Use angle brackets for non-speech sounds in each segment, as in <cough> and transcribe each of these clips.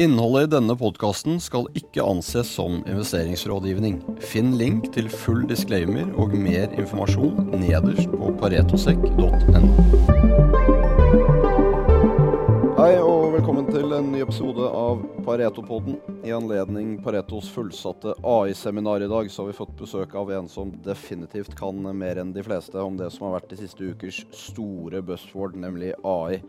Innholdet i denne podkasten skal ikke anses som investeringsrådgivning. Finn link til full disclaimer og mer informasjon nederst på paretosekk.no. en ny episode av Pareto-podden. I anledning Paretos fullsatte AI-seminar i dag så har vi fått besøk av en som definitivt kan mer enn de fleste om det som har vært de siste ukers store buzzword, nemlig AI.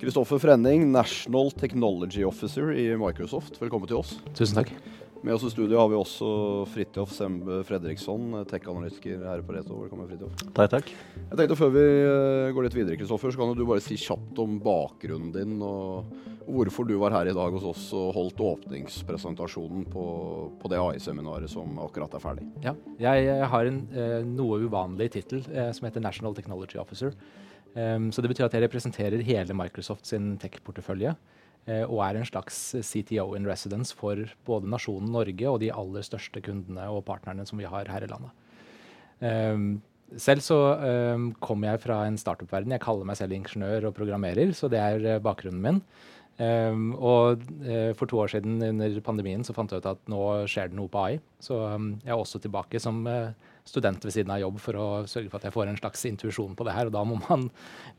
Kristoffer Frenning, National Technology Officer i Microsoft. Velkommen til oss. Tusen takk. Med oss i studio har vi også Fridtjof Sembe Fredriksson, tech-analytiker her på Reto. Velkommen, Fridtjof. Takk, takk. Jeg tenkte Før vi eh, går litt videre, Kristoffer, så kan du bare si kjapt om bakgrunnen din og hvorfor du var her i dag hos oss og holdt åpningspresentasjonen på, på det AI-seminaret som akkurat er ferdig. Ja, jeg, jeg har en eh, noe uvanlig tittel eh, som heter National Technology Officer. Um, så det betyr at jeg representerer hele Microsoft sin tech-portefølje. Uh, og er en slags CTO in residence for både nasjonen Norge og de aller største kundene og partnerne som vi har her i landet. Um, selv så um, kommer jeg fra en startup-verden. Jeg kaller meg selv ingeniør og programmerer, så det er uh, bakgrunnen min. Um, og uh, for to år siden under pandemien så fant jeg ut at nå skjer det noe på AI. Så um, jeg er også tilbake som uh, student ved siden av jobb for å sørge for at jeg får en slags intuisjon på det her. Og da må man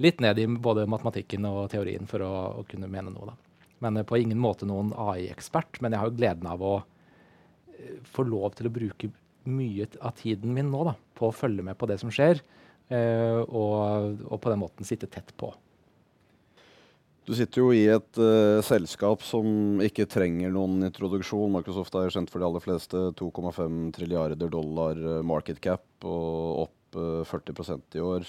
litt ned i både matematikken og teorien for å, å kunne mene noe. Da. Men uh, på ingen måte noen AI-ekspert. Men jeg har jo gleden av å uh, få lov til å bruke mye av tiden min nå da, på å følge med på det som skjer, uh, og, og på den måten sitte tett på. Du sitter jo i et uh, selskap som ikke trenger noen introduksjon. Microsoft er kjent for de aller fleste. 2,5 trilliarder dollar uh, market cap og opp uh, 40 i år.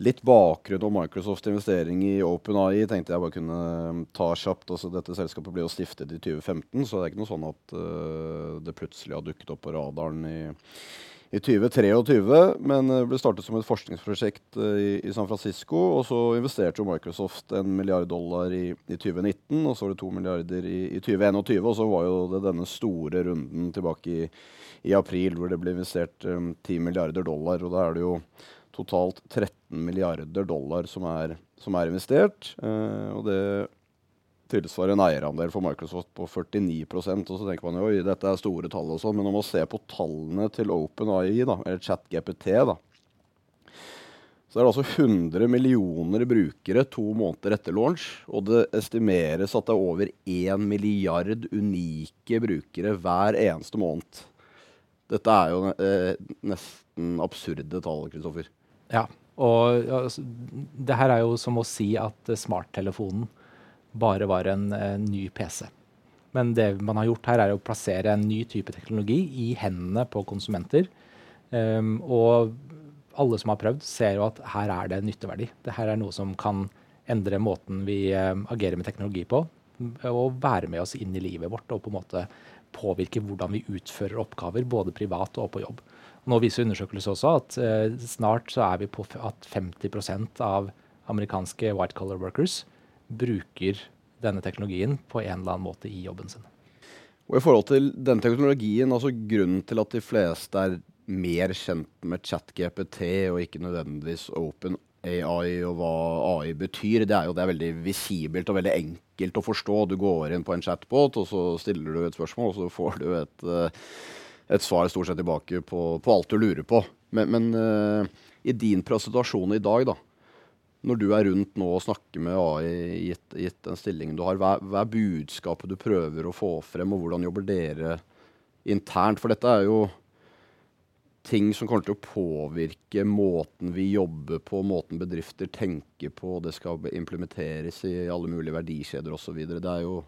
Litt bakgrunn om Microsofts investering i OpenAI tenkte jeg bare kunne ta kjapt. Altså, dette selskapet ble jo stiftet i 2015, så det er ikke noe sånn at det plutselig har dukket opp på radaren i i 2023, men ble startet som et forskningsprosjekt eh, i, i, San Francisco. Og så investerte jo Microsoft en milliard dollar i, i 2019, og så var det to milliarder i, i 2021. Og så var jo det denne store runden tilbake i, april hvor det ble investert um, milliarder dollar. Og da er det jo totalt 13 milliarder dollar som er, som er investert. Eh, og det tilsvarer en eierandel for Microsoft på 49% og så tenker man jo, oi, dette er store tall og sånn, men om man ser på tallene til OpenAI, da, eller ChatGPT, da, så er det altså 100 millioner brukere to måneder etter launch, og det estimeres at det er over 1 milliard unike brukere hver eneste måned. Dette er jo eh, nesten absurde tall, Kristoffer. Ja, og altså, det her er jo som å si at smarttelefonen bare var en, en ny PC. Men det man har gjort her, er å plassere en ny type teknologi i hendene på konsumenter. Um, og alle som har prøvd, ser jo at her er det nytteverdi. Dette er noe som kan endre måten vi um, agerer med teknologi på. Og være med oss inn i livet vårt og på en måte påvirke hvordan vi utfører oppgaver, både privat og på jobb. Nå viser undersøkelser også at eh, snart så er vi på at 50% av amerikanske white collar workers bruker denne teknologien på en eller annen måte i jobben sin. Og I forhold til den teknologien, altså grunnen til at de fleste er mer kjent med ChatGPT og ikke nødvendigvis Open AI og hva AI betyr, det er jo det er veldig visibelt og veldig enkelt å forstå. Du går inn på en chatbot, og så stiller du et spørsmål, og så får du et, eh, et svar stort sett tilbake på, på, alt du lurer på. Men, men uh, i din presentasjon i dag, da, når du er rundt nå og snakker med AI, gitt, gitt den stillingen du har, hva, hva, er budskapet du prøver å få frem, og hvordan jobber dere internt? For dette er jo ting som kommer til å påvirke måten vi jobber på, måten bedrifter tenker på, det skal implementeres i alle mulige verdikjeder osv. Det er jo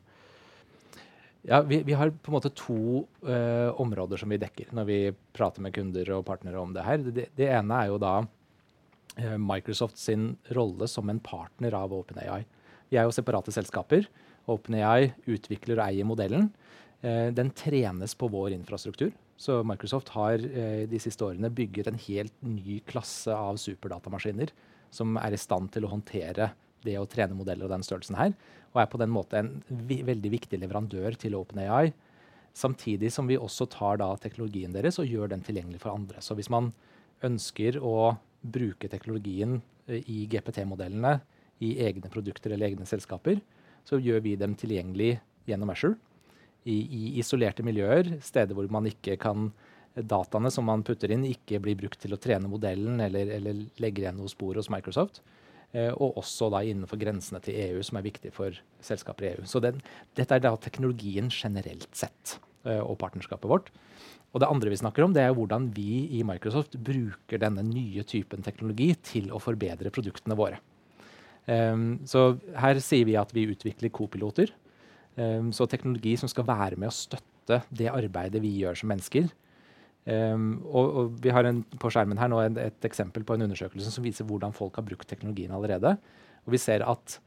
ja, vi, vi, har på en måte to uh, områder som vi dekker når vi prater med kunder og partnere om det her. Det, det ene er jo da uh, Microsoft sin rolle som en partner av OpenAI. Vi er jo separate selskaper. OpenAI utvikler og eier modellen. Uh, den trenes på vår infrastruktur. Så Microsoft har de siste årene bygget en helt ny klasse av superdatamaskiner som er i stand til å håndtere det å trene modeller av den størrelsen her. Og er på den måte en veldig viktig leverandør til OpenAI. Samtidig som vi også tar da teknologien deres og gjør den tilgjengelig for andre. Så hvis man ønsker å bruke teknologien eh, i GPT-modellene i egne produkter eller egne selskaper, så gjør vi dem tilgjengelig gjennom Azure. I, I, isolerte miljøer, steder hvor man ikke kan dataene som man putter inn, ikke blir brukt til å trene modellen eller, eller legger igjen noe spor hos Microsoft. Eh, og også da innenfor grensene til EU, som er viktig for selskaper i EU. Så den, dette er da teknologien generelt sett, eh, og partnerskapet vårt. Og det andre vi snakker om, det er hvordan vi i Microsoft bruker denne nye typen teknologi til å forbedre produktene våre. Um, så her sier vi at vi utvikler kopiloter. Um, så teknologi som skal være med å støtte det arbeidet vi gjør som mennesker. Um, og, og, Vi har en, på skjermen her nå et, et, eksempel på en undersøkelse som viser hvordan folk har brukt teknologien allerede. Og vi ser at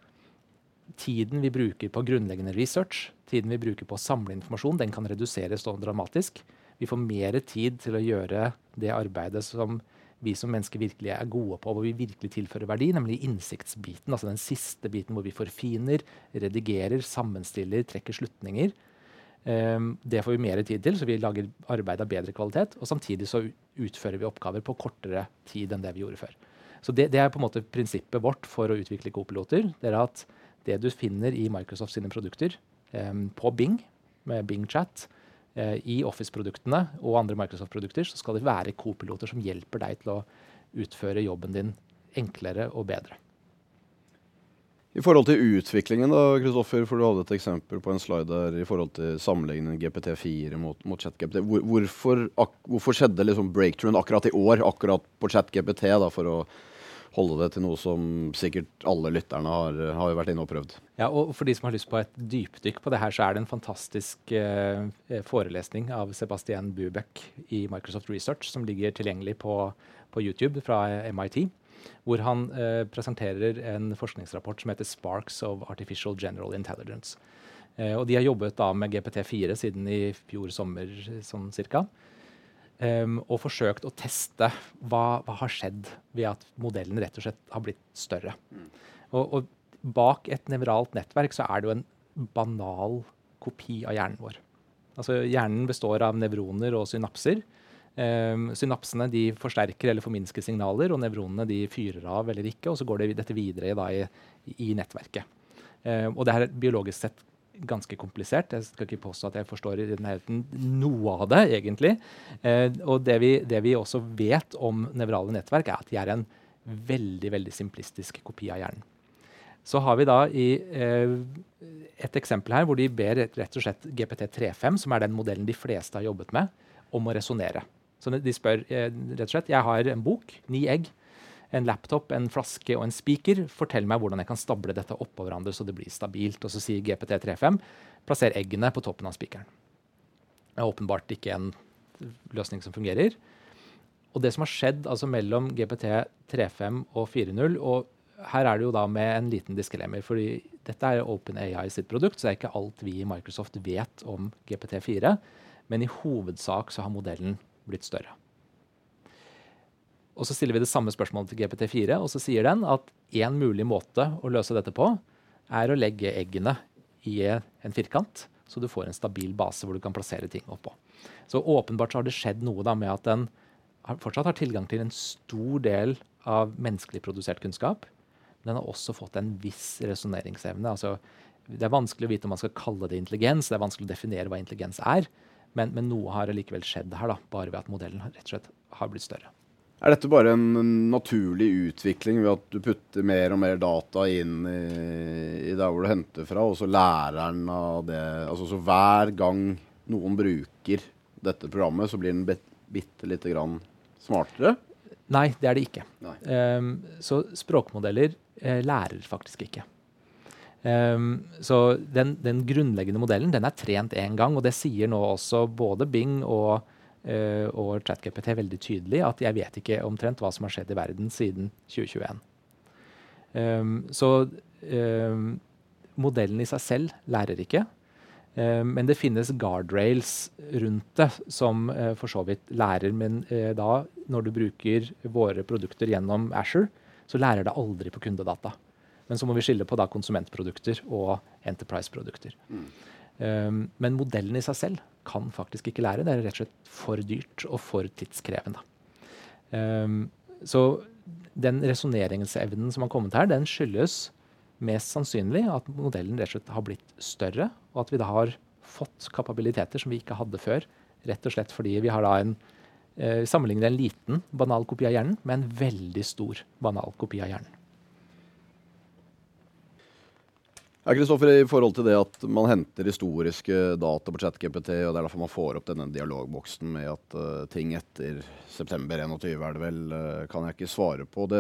tiden vi bruker på grunnleggende research, tiden vi bruker på å samle informasjon, den kan reduseres dramatisk. Vi får mer tid til å gjøre det arbeidet som vi som mennesker virkelig er gode på, hvor vi virkelig tilfører verdi, nemlig innsiktsbiten. Altså den siste biten hvor vi forfiner, redigerer, sammenstiller, trekker slutninger. Um, det får vi mer tid til, så vi lager arbeid av bedre kvalitet. Og samtidig så utfører vi oppgaver på kortere tid enn det vi gjorde før. Så det, det er på en måte prinsippet vårt for å utvikle kopiloter. Det er at det du finner i Microsoft sine produkter um, på Bing, med Bing Chat, Eh, i Office-produktene og andre Microsoft-produkter så skal det være co-piloter som hjelper deg til å utføre jobben din enklere og bedre. I forhold til utviklingen, da, Kristoffer, for du hadde et eksempel på en slide der i forhold til sammenligningen GPT4 mot, mot ChatGPT. Hvor, hvorfor, ak, hvorfor, skjedde liksom breakthroughen akkurat i år, akkurat på ChatGPT, da, for å holde det til noe som sikkert alle lytterne har, har vært inne og prøvd. Ja, og For de som har lyst på et dypdykk på det her, så er det en fantastisk eh, forelesning av Sebastian Bubeck i Microsoft Research som ligger tilgjengelig på, på YouTube fra MIT. Hvor han eh, presenterer en forskningsrapport som heter 'Sparks of Artificial General Intelligence'. Eh, og De har jobbet da med GPT4 siden i fjor sommer sånn cirka. Um, og forsøkt å teste hva, hva, har skjedd ved at modellen rett og slett har blitt større. Mm. Og, og, bak et nevralt nettverk så er det jo en banal kopi av hjernen vår. Altså Hjernen består av nevroner og synapser. Um, synapsene de forsterker eller forminsker signaler, og nevronene de fyrer av eller ikke. Og så går det, dette videre da, i, i, nettverket. Um, og det er biologisk sett ganske komplisert. Jeg skal ikke påstå at jeg forstår i den noe av det, egentlig. Eh, og det vi, det vi, også vet om nevrale nettverk, er at de er en veldig veldig simplistisk kopi av hjernen. Så har vi da i eh, et eksempel her hvor de ber rett og slett GPT35, som er den modellen de fleste har jobbet med, om å resonnere. Så de spør eh, rett og slett Jeg har en bok, ni egg en laptop, en flaske og en spiker. Fortell meg hvordan jeg kan stable dette oppå hverandre så det blir stabilt. Og så sier GPT35 plasser eggene på toppen av spikeren. Det er åpenbart ikke en løsning som fungerer. Og det som har skjedd altså mellom GPT35 og 4.0 og her er det jo da med en liten disklemmer, fordi dette er OpenAI sitt produkt, så det er ikke alt vi i Microsoft vet om GPT4. Men i hovedsak så har modellen blitt større. Og så stiller vi det samme spørsmålet til GPT4, og så sier den at én mulig måte å løse dette på, er å legge eggene i en firkant, så du får en stabil base hvor du kan plassere ting oppå. Så åpenbart så har det skjedd noe da med at den fortsatt har tilgang til en stor del av menneskelig produsert kunnskap. Men den har også fått en viss resonneringsevne. Altså, det er vanskelig å vite om man skal kalle det intelligens, det er vanskelig å definere hva intelligens er, men, men noe har likevel skjedd her, da, bare ved at modellen rett og slett har blitt større. Er dette bare en naturlig utvikling ved at du putter mer og mer data inn i, i der hvor du henter fra, og så lærer den av det Altså så hver gang noen bruker dette programmet, så blir den bitte lite grann smartere? Nei, det er det ikke. Um, så språkmodeller uh, lærer faktisk ikke. Um, så den, den, grunnleggende modellen den er trent én gang, og det sier nå også både Bing og uh, og ChatGPT veldig tydelig at jeg vet ikke omtrent hva som har skjedd i verden siden 2021. Um, ehm, så um, modellen i seg selv lærer ikke. Men det finnes guardrails rundt det som uh, for så vidt lærer. Men uh, da, når du bruker våre produkter gjennom Asher, så lærer det aldri på kundedata. Men så må vi skille på da konsumentprodukter og enterprise-produkter. Mm. Um, men modellen i seg selv kan faktisk ikke lære. Det er rett og slett for dyrt og for tidskrevende. Um, så den resonneringsevnen som har kommet her, den skyldes mest sannsynlig at modellen rett og slett har blitt større, og at vi da har fått kapabiliteter som vi ikke hadde før. Rett og slett fordi vi har da en eh, sammenligner en liten banal kopi av hjernen med en veldig stor banal kopi av hjernen. Ja, Kristoffer, I forhold til det at man henter historiske data på ChatGPT, og det er derfor man får opp denne dialogboksen med at uh, ting etter september 21 er det vel, uh, kan jeg ikke svare på. Det,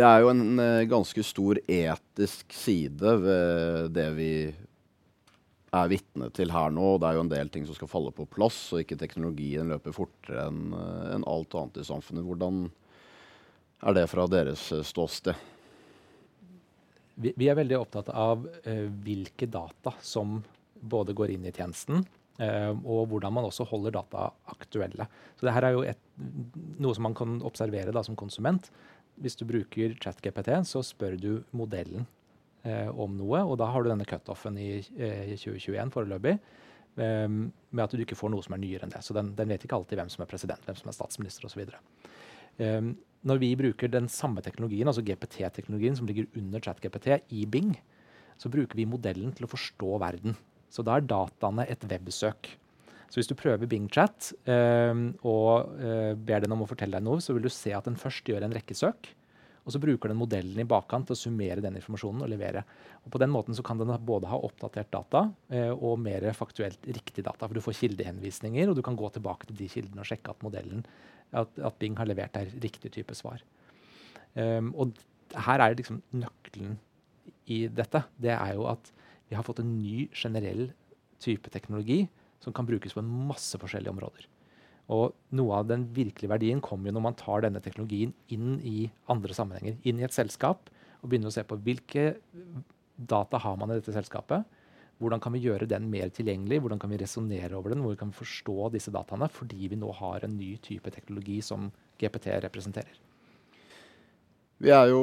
det er jo en uh, ganske stor etisk side ved det vi er vitne til her nå. Det er jo en del ting som skal falle på plass, og ikke teknologien løper fortere enn en alt annet i samfunnet. Hvordan er det fra deres ståsted? Vi, vi, er veldig opptatt av uh, hvilke data som både går inn i tjenesten, uh, og hvordan man også holder data aktuelle. Så det her er jo et, noe som man kan observere da, som konsument. Hvis du bruker ChatGPT, så spør du modellen uh, om noe, og da har du denne cutoffen i 2021 foreløpig. Um, med at du ikke får noe som er nyere enn det. Så den, den vet ikke alltid hvem som er president, hvem som er statsminister osv. Um, når vi bruker den samme teknologien, altså GPT-teknologien som ligger under ChatGPT i Bing, så bruker vi modellen til å forstå verden. Så da er dataene et websøk. Så hvis du prøver BingChat eh, og eh, ber den om å fortelle deg noe, så vil du se at den først gjør en rekke søk. Og så bruker den modellen i bakkant til å summere den informasjonen og levere. Og på den måten så kan den både ha oppdatert data eh, og mer faktuelt riktig data. For du får kildehenvisninger, og du kan gå tilbake til de kildene og sjekke at modellen at, at, Bing har levert deg riktig type svar. Um, og her er liksom nøkkelen i dette. Det er jo at vi har fått en ny generell type teknologi som kan brukes på en masse forskjellige områder. Og noe av den virkelige verdien kommer jo når man tar denne teknologien inn i andre sammenhenger. Inn i et selskap og begynner å se på hvilke data har man i dette selskapet. Hvordan kan vi gjøre den mer tilgjengelig? Hvordan kan vi resonnere over den? Hvordan kan vi forstå disse dataene? Fordi vi nå har en ny type teknologi som GPT representerer. Vi er jo,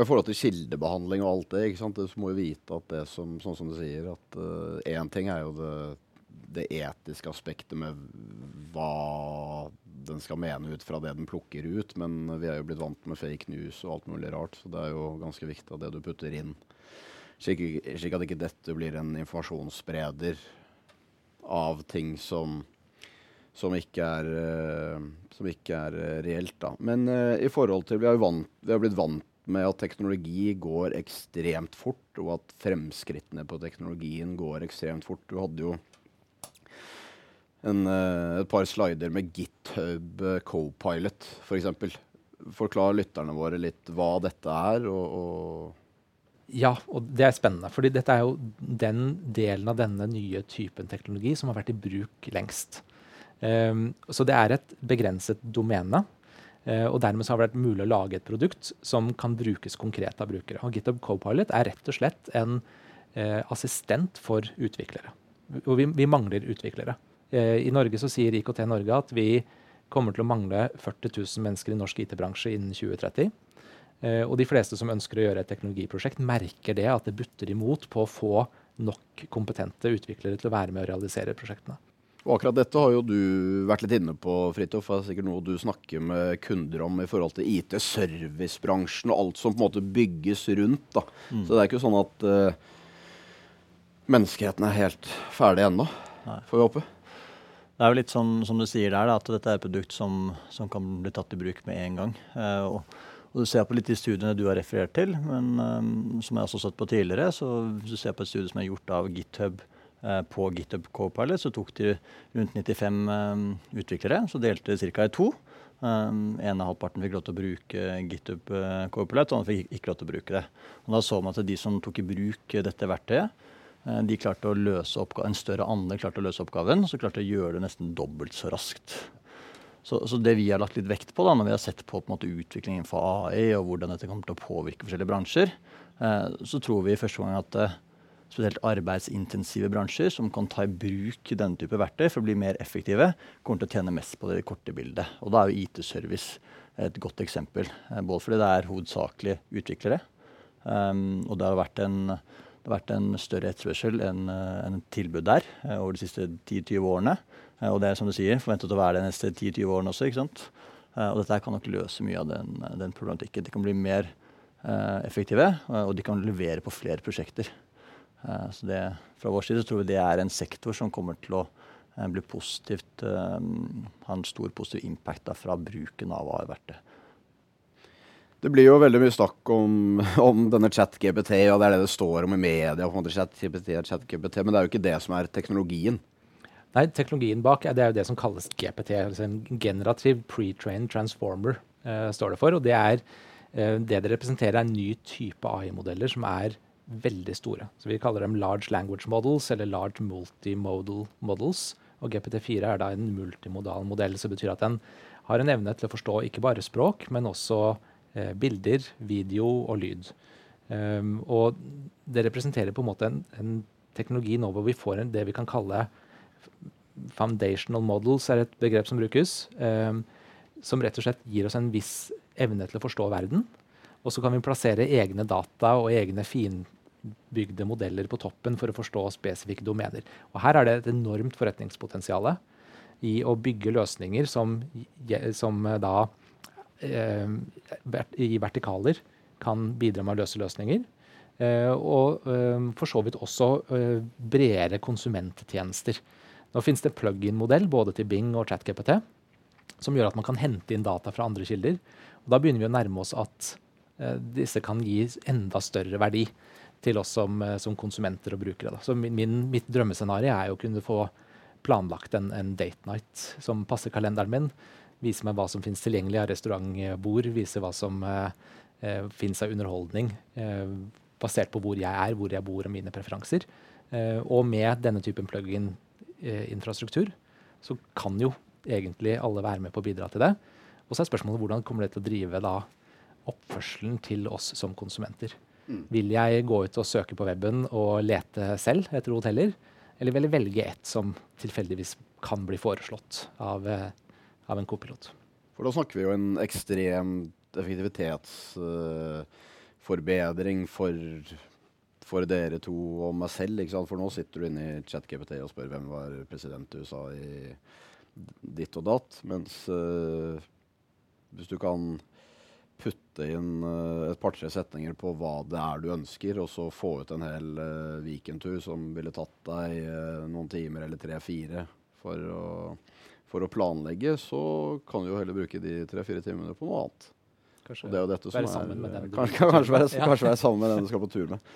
I forhold til kildebehandling og alt det, ikke sant? så må vi vite at det som, sånn som du sier, at én uh, ting er jo det, det, etiske aspektet med hva den skal mene ut fra det den plukker ut, men vi er jo blitt vant med fake news og alt mulig rart, så det er jo ganske viktig at det du putter inn, slik, slik, at ikke dette blir en informasjonsspreder av ting som, som ikke er, uh, som ikke er uh, reelt. Da. Men uh, i forhold til vi har, vant, vi har blitt vant med at teknologi går ekstremt fort, og at fremskrittene på teknologien går ekstremt fort. Du hadde jo en, et par slider med GitHub Copilot, f.eks. For Forklar lytterne våre litt hva dette er, og, og ja, og det er spennende. fordi dette er jo den delen av denne nye typen teknologi som har vært i bruk lengst. Um, så det er et begrenset domene. Uh, og dermed har det vært mulig å lage et produkt som kan brukes konkret av brukere. Og GitHub Copilot er rett og slett en uh, assistent for utviklere. Og vi, vi mangler utviklere. Uh, I Norge så sier IKT Norge at vi kommer til å mangle 40 000 mennesker i norsk IT-bransje innen 2030. Eh, og de fleste som ønsker å gjøre et teknologiprosjekt, merker det at det butter imot på å få nok kompetente utviklere til å være med å realisere prosjektene. Og akkurat dette har jo du vært litt inne på, Fridtjof. Det er sikkert noe du snakker med kunder om i forhold til IT-servicebransjen og alt som på en måte bygges rundt. da. Mm. Så det er ikke sånn at uh, menneskeheten er helt ferdig ennå, får vi håpe. Det er jo litt sånn som du sier der, da, at dette er et produkt som, som, kan bli tatt i bruk med en gang. Uh, og og Du ser på litt de studiene du har referert til, men um, som jeg også har sett på tidligere. så Hvis du ser på et studie som er gjort av GitHub uh, på GitHub Copilot, så tok de rundt 95 um, utviklere. Så delte de ca. i to. Um, ene halvparten fikk lov til å bruke GitHub uh, Copilot, og den fikk ikke lov til å bruke det. Og Da så man at de som tok i bruk dette verktøyet, uh, de klarte å løse en større andel klarte å løse oppgaven, så klarte de å gjøre det nesten dobbelt så raskt. Så, så, det vi har lagt litt vekt på da, når vi har sett på, på måte, utviklingen for AI og hvordan dette kommer til å påvirke forskjellige bransjer, eh, så tror vi i første gang at eh, spesielt arbeidsintensive bransjer som kan ta i bruk denne type verktøy for å bli mer effektive, kommer til å tjene mest på det korte bildet. Og da er jo IT-service et godt eksempel. Eh, både fordi det er hovedsakelig utviklere, um, og det har vært en det har vært en større etterspørsel enn uh, en tilbud der uh, over de siste 10-20 årene. Eh, og det er som du sier, forventet å være det de neste 10-20 årene også. ikke sant? Eh, og dette kan nok løse mye av den, den, problematikken. De kan bli mer uh, effektive, og de kan levere på flere prosjekter. Uh, så det, fra vår side tror vi det er en sektor som kommer til å uh, bli positivt, ha en stor positiv impact da, fra bruken av AR-verktøy. Det blir jo veldig mye snakk om, <laughs> om denne chat-GPT, og det er det det står om i media. på en måte chat-GPT chat-GPT, Men det er jo ikke det som er teknologien. Nei, teknologien bak det er jo det som kalles GPT. altså En generativ pre-trained transformer uh, står det for. og Det er uh, det det representerer, er en ny type AI-modeller som er veldig store. Så Vi kaller dem large language models eller large multimodal models. Og GPT4 er da en multimodal modell, som betyr at den har en evne til å forstå ikke bare språk, men også eh, bilder, video og lyd. Um, og det representerer på en måte en, en teknologi nå hvor vi får en, det vi kan kalle foundational models, er et begrep som brukes. Um, som rett og slett gir oss en viss evne til å forstå verden. Og så kan vi plassere egne data og egne finbygde modeller på toppen for å forstå spesifikke domener. Og her er det et enormt forretningspotensial i å bygge løsninger som, som da Eh, i vertikaler kan bidra med å løse løsninger. Eh, og eh, for så vidt også bredere konsumenttjenester. Nå finnes det plug-in-modell både til Bing og ChatGPT som gjør at man kan hente inn data fra andre kilder. Og da begynner vi å nærme oss at disse kan gi enda større verdi til oss som, som konsumenter og brukere. Da. Så min, min, mitt drømmescenario er å kunne få planlagt en, en date night som passer kalenderen min Vise meg hva som finnes tilgjengelig av restaurantbord. Vise hva som eh, eh finnes av underholdning eh, basert på hvor jeg er, hvor jeg bor og mine preferanser. Eh, og med denne typen plug-in-infrastruktur eh, så kan jo egentlig alle være med på å bidra til det. Og så er spørsmålet hvordan kommer det til å drive da oppførselen til oss som konsumenter. Mm. Vil jeg gå ut og søke på weben og lete selv etter hoteller? Eller vil jeg velge et som tilfeldigvis kan bli foreslått av eh, av en kopilot. For da snakker vi jo en ekstrem effektivitetsforbedring uh, for, for, dere to og meg selv. For nå sitter du inne i ChatGPT og spør hvem var president i USA i ditt og datt. Mens uh, hvis du kan putte inn uh, et par-tre setninger på hva det er du ønsker, og så få ut en hel uh, weekendtur som ville tatt deg uh, noen timer eller tre-fire for for å planlegge, så kan du jo heller bruke de tre-fire timene på noe annet. Være, <laughs> kanskje være sammen med den du skal på tur med.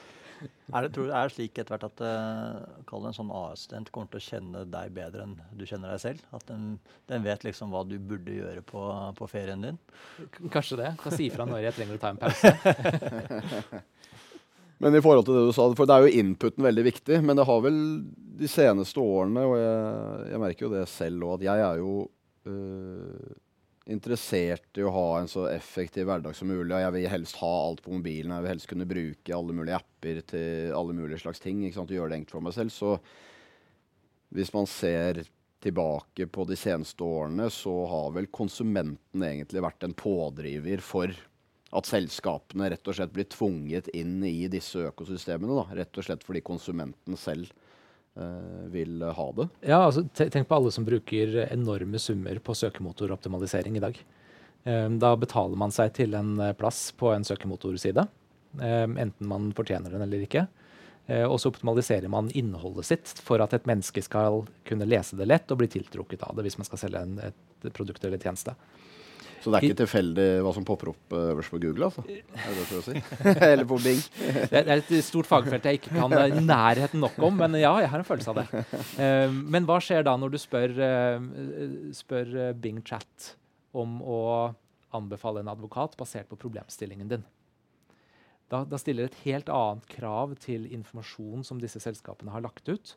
Er det, tror du, er det slik etter hvert at uh, en sånn AS-student kommer til å kjenne deg bedre enn du kjenner deg selv? At den, den vet liksom hva du burde gjøre på, på ferien din? Kanskje det. Kan si ifra når jeg trenger å ta en pause. <laughs> Men i forhold til det du sa, for det er jo inputen veldig viktig. Men det har vel de seneste årene, og jeg, jeg merker jo det selv òg, at jeg er jo øh, interessert i å ha en så effektiv hverdag som mulig. Og jeg vil helst ha alt på mobilen. Jeg vil helst kunne bruke alle mulige apper til alle mulige slags ting. ikke sant, og gjøre det enkelt for meg selv. Så hvis man ser tilbake på de seneste årene, så har vel konsumenten egentlig vært en pådriver for at selskapene rett og slett blir tvunget inn i disse økosystemene. Da. Rett og slett fordi konsumenten selv vil ha det. Ja, altså, Tenk på alle som bruker enorme summer på søkemotoroptimalisering i dag. Um, da betaler man seg til en eh, plass på en søkemotorside, enten man fortjener den eller ikke. Uh, og så optimaliserer man innholdet sitt for at et menneske skal kunne lese det lett og bli tiltrukket av det hvis man skal selge en, et produkt eller tjeneste. Så det er ikke tilfeldig hva som popper opp eh, øverst på Google, altså? Er det det si? <laughs> Eller på Bing? det er et stort fagfelt jeg ikke kan <laughs> nærheten nok om, men ja, jeg har en følelse av det. Men hva skjer da når du spør, spør Bing Chat om å anbefale en advokat basert på problemstillingen din? Da, da stiller et helt annet krav til informasjon som disse selskapene har lagt ut.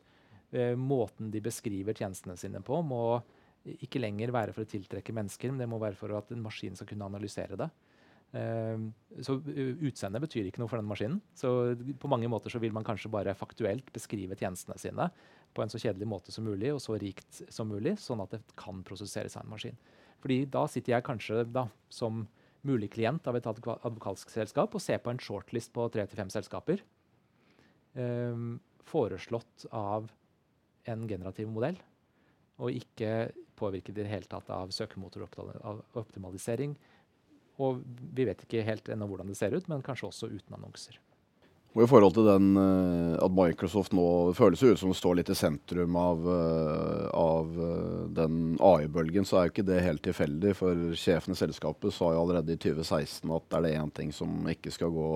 Eh, måten de beskriver tjenestene sine på, må ikke lenger være for å tiltrekke mennesker, men det må være for at en maskin skal kunne analysere det. Eh, så utseendet betyr ikke noe for den maskinen. Så på mange måter så vil man kanskje bare faktuelt beskrive tjenestene sine på en så kjedelig måte som mulig og så rikt som mulig, sånn at det kan prosesseres av en maskin. Fordi da sitter jeg kanskje da som mulig klient av et advokalsk selskap og se på en shortlist på tre til fem selskaper. Uh, foreslått av en generativ modell, og ikke påvirket i det hele tatt av søkemotoroptimalisering og vi vet ikke helt ennå hvordan det ser ut, men kanskje også uten annonser. Og I forhold til den uh, at Microsoft nå føles ut som det står litt i sentrum av, uh, av uh, den AI-bølgen, så er jo ikke det helt tilfeldig. For sjefen i selskapet sa jo allerede i 2016 at er det én ting som ikke skal gå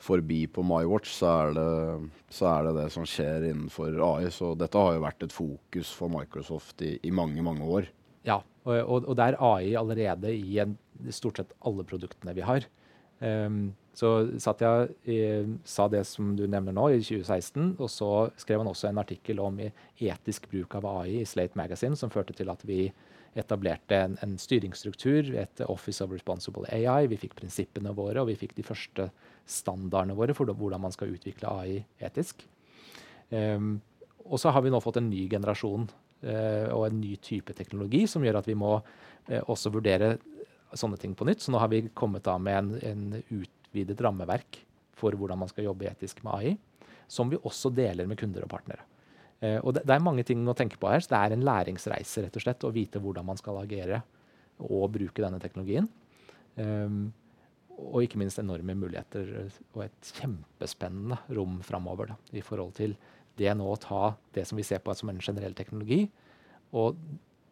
forbi på MyWatch, så er, det, så er det det som skjer innenfor AI. Så dette har jo vært et fokus for Microsoft i, i mange, mange år. Ja, og, og, og, det er AI allerede i en, stort sett alle produktene vi har. Um, så Satya eh, sa det som du nevner nå, i 2016. Og så skrev han også en artikkel om etisk bruk av AI i Slate Magazine, som førte til at vi etablerte en, en styringsstruktur, et Office of Responsible AI. Vi fikk prinsippene våre, og vi fikk de første standardene våre for hvordan man skal utvikle AI etisk. Um, og så har vi nå fått en ny generasjon uh, og en ny type teknologi som gjør at vi må uh, også vurdere sånne ting på nytt. Så nå har vi kommet da med en, en utvidet rammeverk for hvordan man skal jobbe etisk med AI, som vi også deler med kunder og partnere. Uh, og det, det, er mange ting å tenke på her, så det er en læringsreise rett og slett, å vite hvordan man skal agere og bruke denne teknologien. Um, og ikke minst enorme muligheter og et kjempespennende rom framover i forhold til det nå å ta det som vi ser på som en generell teknologi, og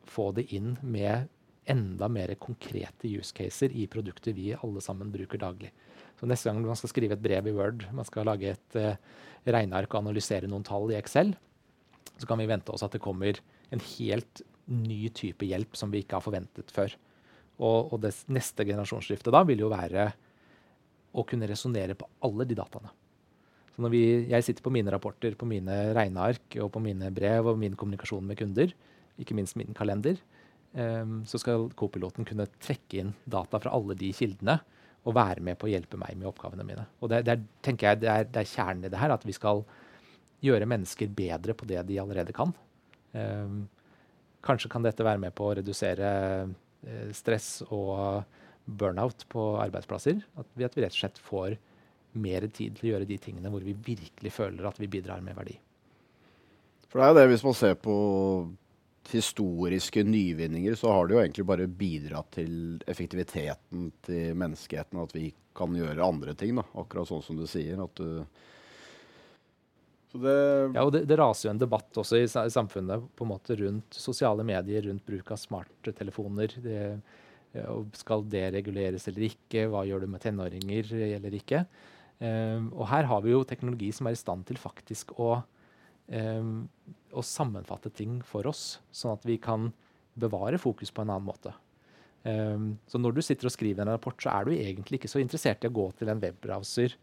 få det inn med enda mer konkrete use caser i produkter vi alle sammen bruker daglig. Så Neste gang man skal skrive et brev i Word, man skal lage et uh, regneark og analysere noen tall i Excel, så kan vi vente oss at det kommer en helt ny type hjelp som vi ikke har forventet før. Og, og det neste generasjonsskiftet da vil jo være å kunne resonnere på alle de dataene. Så når vi, jeg sitter på mine rapporter, på mine regneark og på mine brev og min kommunikasjon med kunder, ikke minst min kalender, um, så skal co-piloten kunne trekke inn data fra alle de kildene og være med på å hjelpe meg med oppgavene mine. Og det, det, er, tenker jeg, det, er, det er kjernen i det her, at vi skal gjøre mennesker bedre på det de allerede kan. Um, kanskje kan dette være med på å redusere uh, stress og burnout på arbeidsplasser. At vi, at vi rett og slett får mer tid til å gjøre de tingene hvor vi virkelig føler at vi bidrar med verdi. For det er jo det, hvis man ser på historiske nyvinninger, så har det jo egentlig bare bidratt til effektiviteten til menneskeheten. At vi kan gjøre andre ting, da. akkurat sånn som du sier. at du det ja, og det, det, raser jo en debatt også i, samfunnet på en måte rundt sosiale medier, rundt bruk av smarttelefoner. Det, skal det reguleres eller ikke? Hva gjør du med tenåringer eller ikke? Um, og her har vi jo teknologi som er i stand til faktisk å, um, å sammenfatte ting for oss, sånn at vi kan bevare fokus på en annen måte. Um, så når du sitter og skriver en rapport, så er du egentlig ikke så interessert i å gå til en webbrowser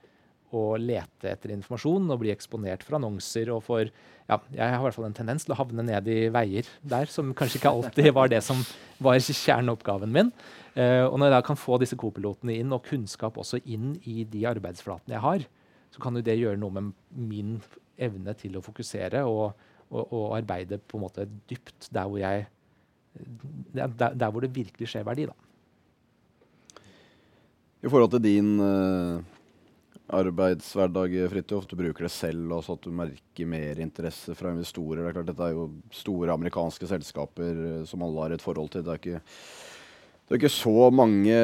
og lete etter informasjon og bli eksponert for annonser og for ja, Jeg har i hvert fall en tendens til å havne ned i veier der, som kanskje ikke alltid var det som var kjerneoppgaven min. Uh, og når jeg da kan få disse kopilotene inn, og kunnskap også inn i de arbeidsflatene jeg har, så kan jo det gjøre noe med min evne til å fokusere og, og, og arbeide på en måte dypt der hvor jeg der, der, hvor det virkelig skjer verdi, da. I forhold til din uh arbeidshverdag, Fridtjof. Du bruker det selv også, at du merker mer interesse fra investorer. Det er klart, Dette er jo store amerikanske selskaper eh, som alle har et forhold til. Det er ikke, det er ikke så mange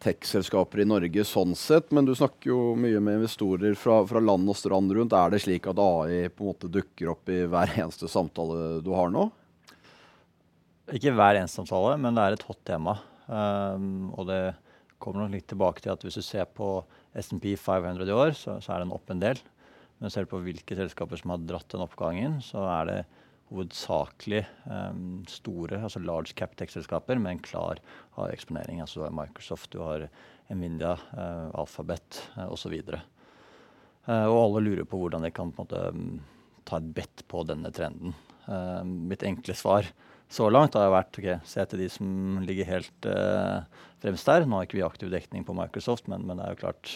tech-selskaper i Norge sånn sett, men du snakker jo mye med investorer fra, fra, land og strand rundt. Er det slik at AI på en måte dukker opp i hver eneste samtale du har nå? Ikke hver eneste samtale, men det er et hot tema. Um, og det kommer nok litt tilbake til at hvis du ser på SMP 500 i år, så, så, er den opp en del. Men ser du på hvilke selskaper som har dratt den oppgangen, så er det hovedsakelig um, store, altså large cap tech-selskaper med en klar eksponering. Altså du har Microsoft, du har Nvidia, uh, Alphabet uh, osv. Uh, og alle lurer på hvordan de kan på måte, um, ta et bet på denne trenden. Uh, mitt enkle svar så langt har vært ok, se til de som ligger helt uh, fremst der. Nå har ikke vi aktiv dekning på Microsoft, men, men, det er jo klart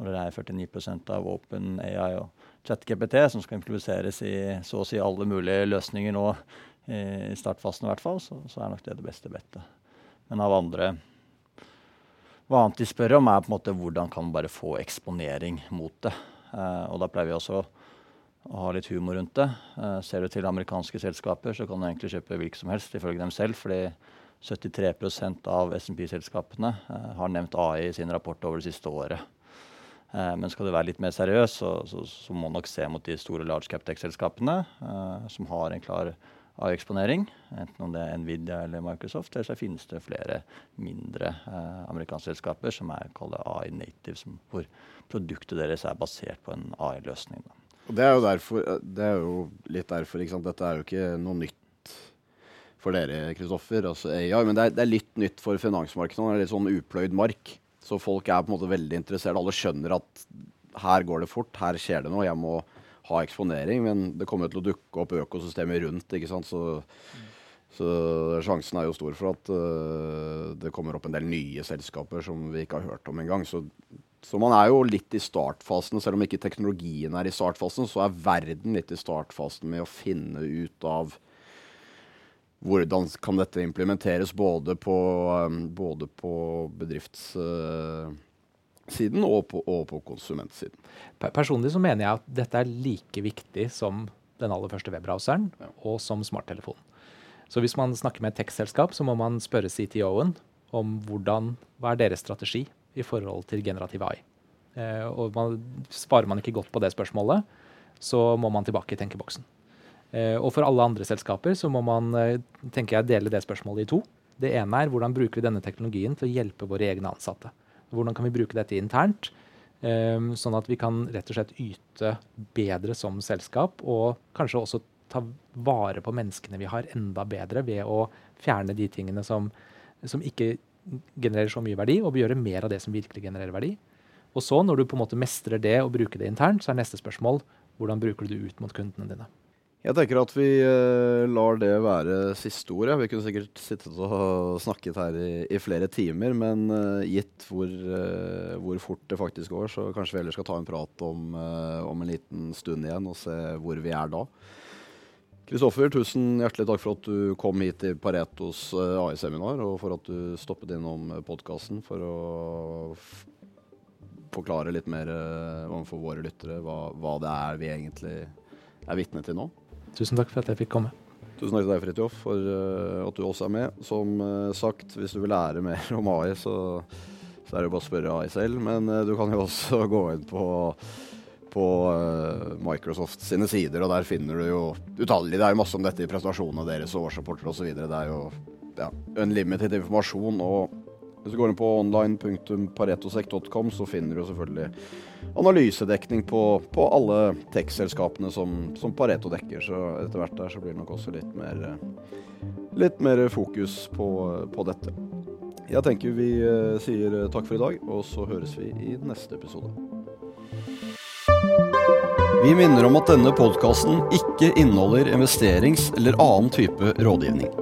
når det er 49% av Open AI og ChatGPT som skal improviseres i så å si alle mulige løsninger nå i startfasen, i hvert fall, så, så er nok det det beste bettet. Men av andre Hva annet de spør om, er på en måte hvordan kan man bare få eksponering mot det. Eh, og da pleier vi også å ha litt humor rundt det. Eh, ser du til amerikanske selskaper, så kan du egentlig kjøpe hvilket som helst, ifølge dem selv. fordi 73 av SMP-selskapene eh, har nevnt AI i sin rapport over det siste året. Uh, men skal du være litt mer seriøs, så, så, så må nok se mot de store large cap tech-selskapene som har en klar AI-eksponering, enten om det er Nvidia eller Microsoft. Eller så finnes det flere mindre amerikanske selskaper som er AI-native, hvor produktet deres er basert på en AI-løsning. Det er jo derfor, det er jo litt derfor, Dette er jo ikke noe nytt for dere, Kristoffer. Altså AI, men det er, det er, litt nytt for finansmarkedet. Det er litt sånn upløyd mark. Så folk er på en måte veldig interessert. Alle skjønner at her går det fort, her skjer det noe. Jeg må ha eksponering. Men det kommer til å dukke opp økosystemet rundt. ikke sant? Så, så sjansen er jo stor for at uh, det kommer opp en del nye selskaper som vi ikke har hørt om engang. Så, så man er jo litt i startfasen. Selv om ikke teknologien er i startfasen, så er verden litt i startfasen med å finne ut av hvordan kan dette implementeres både på, um, både på bedriftssiden og på, og på konsumentsiden? Personlig så mener jeg at dette er like viktig som den aller første webbrowseren ja. og som smarttelefonen. Så hvis man snakker med et tech-selskap, så må man spørre CTO-en om hvordan, hva er deres strategi i forhold til generativ AI. Eh, og man, svarer man ikke godt på det spørsmålet, så må man tilbake i tenkeboksen. Eh, og for alle andre selskaper så må man eh, tenker jeg, dele det spørsmålet i to. Det ene er hvordan bruker vi denne teknologien til å hjelpe våre egne ansatte. Hvordan kan vi bruke dette internt, um, sånn at vi kan rett og slett yte bedre som selskap, og kanskje også ta vare på menneskene vi har, enda bedre ved å fjerne de tingene som, som ikke genererer så mye verdi, og gjøre mer av det som virkelig genererer verdi. Og så, når du på en måte mestrer det og bruker det internt, så er neste spørsmål hvordan bruker du det ut mot kundene dine. Jeg tenker at vi uh, lar det være siste ordet. Vi kunne sikkert sittet og snakket her i, i flere timer, men uh, gitt hvor, uh, hvor, fort det faktisk går, så kanskje vi heller skal ta en prat om, om en liten stund igjen og se hvor vi er da. Kristoffer, tusen hjertelig takk for at du kom hit til Paretos AI-seminar, og for at du stoppet innom podkasten for å forklare litt mer overfor våre lyttere hva, hva det er vi egentlig er vitne til nå. Tusen takk for at jeg fikk komme. Tusen takk til deg, Fridtjof, for uh, at du også er med. Som uh, sagt, hvis du vil lære mer om AI, så, så er det bare å spørre AI selv. Men uh, du kan jo også <laughs> gå inn på, på Microsoft sine sider, og der finner du jo utallige Det er jo masse om dette i presentasjonene deres og årsrapporter osv. Det er jo ja, unlimited informasjon. og hvis du går inn på online.paretosek.com, så finner du selvfølgelig analysedekning på, på alle tech-selskapene som, som, Pareto dekker. Så etter hvert der så blir det nok også litt mer, litt mer fokus på, på dette. Jeg tenker vi eh, sier takk for i dag, og så høres vi i neste episode. Vi minner om at denne podkasten ikke inneholder investerings- eller annen type rådgivning.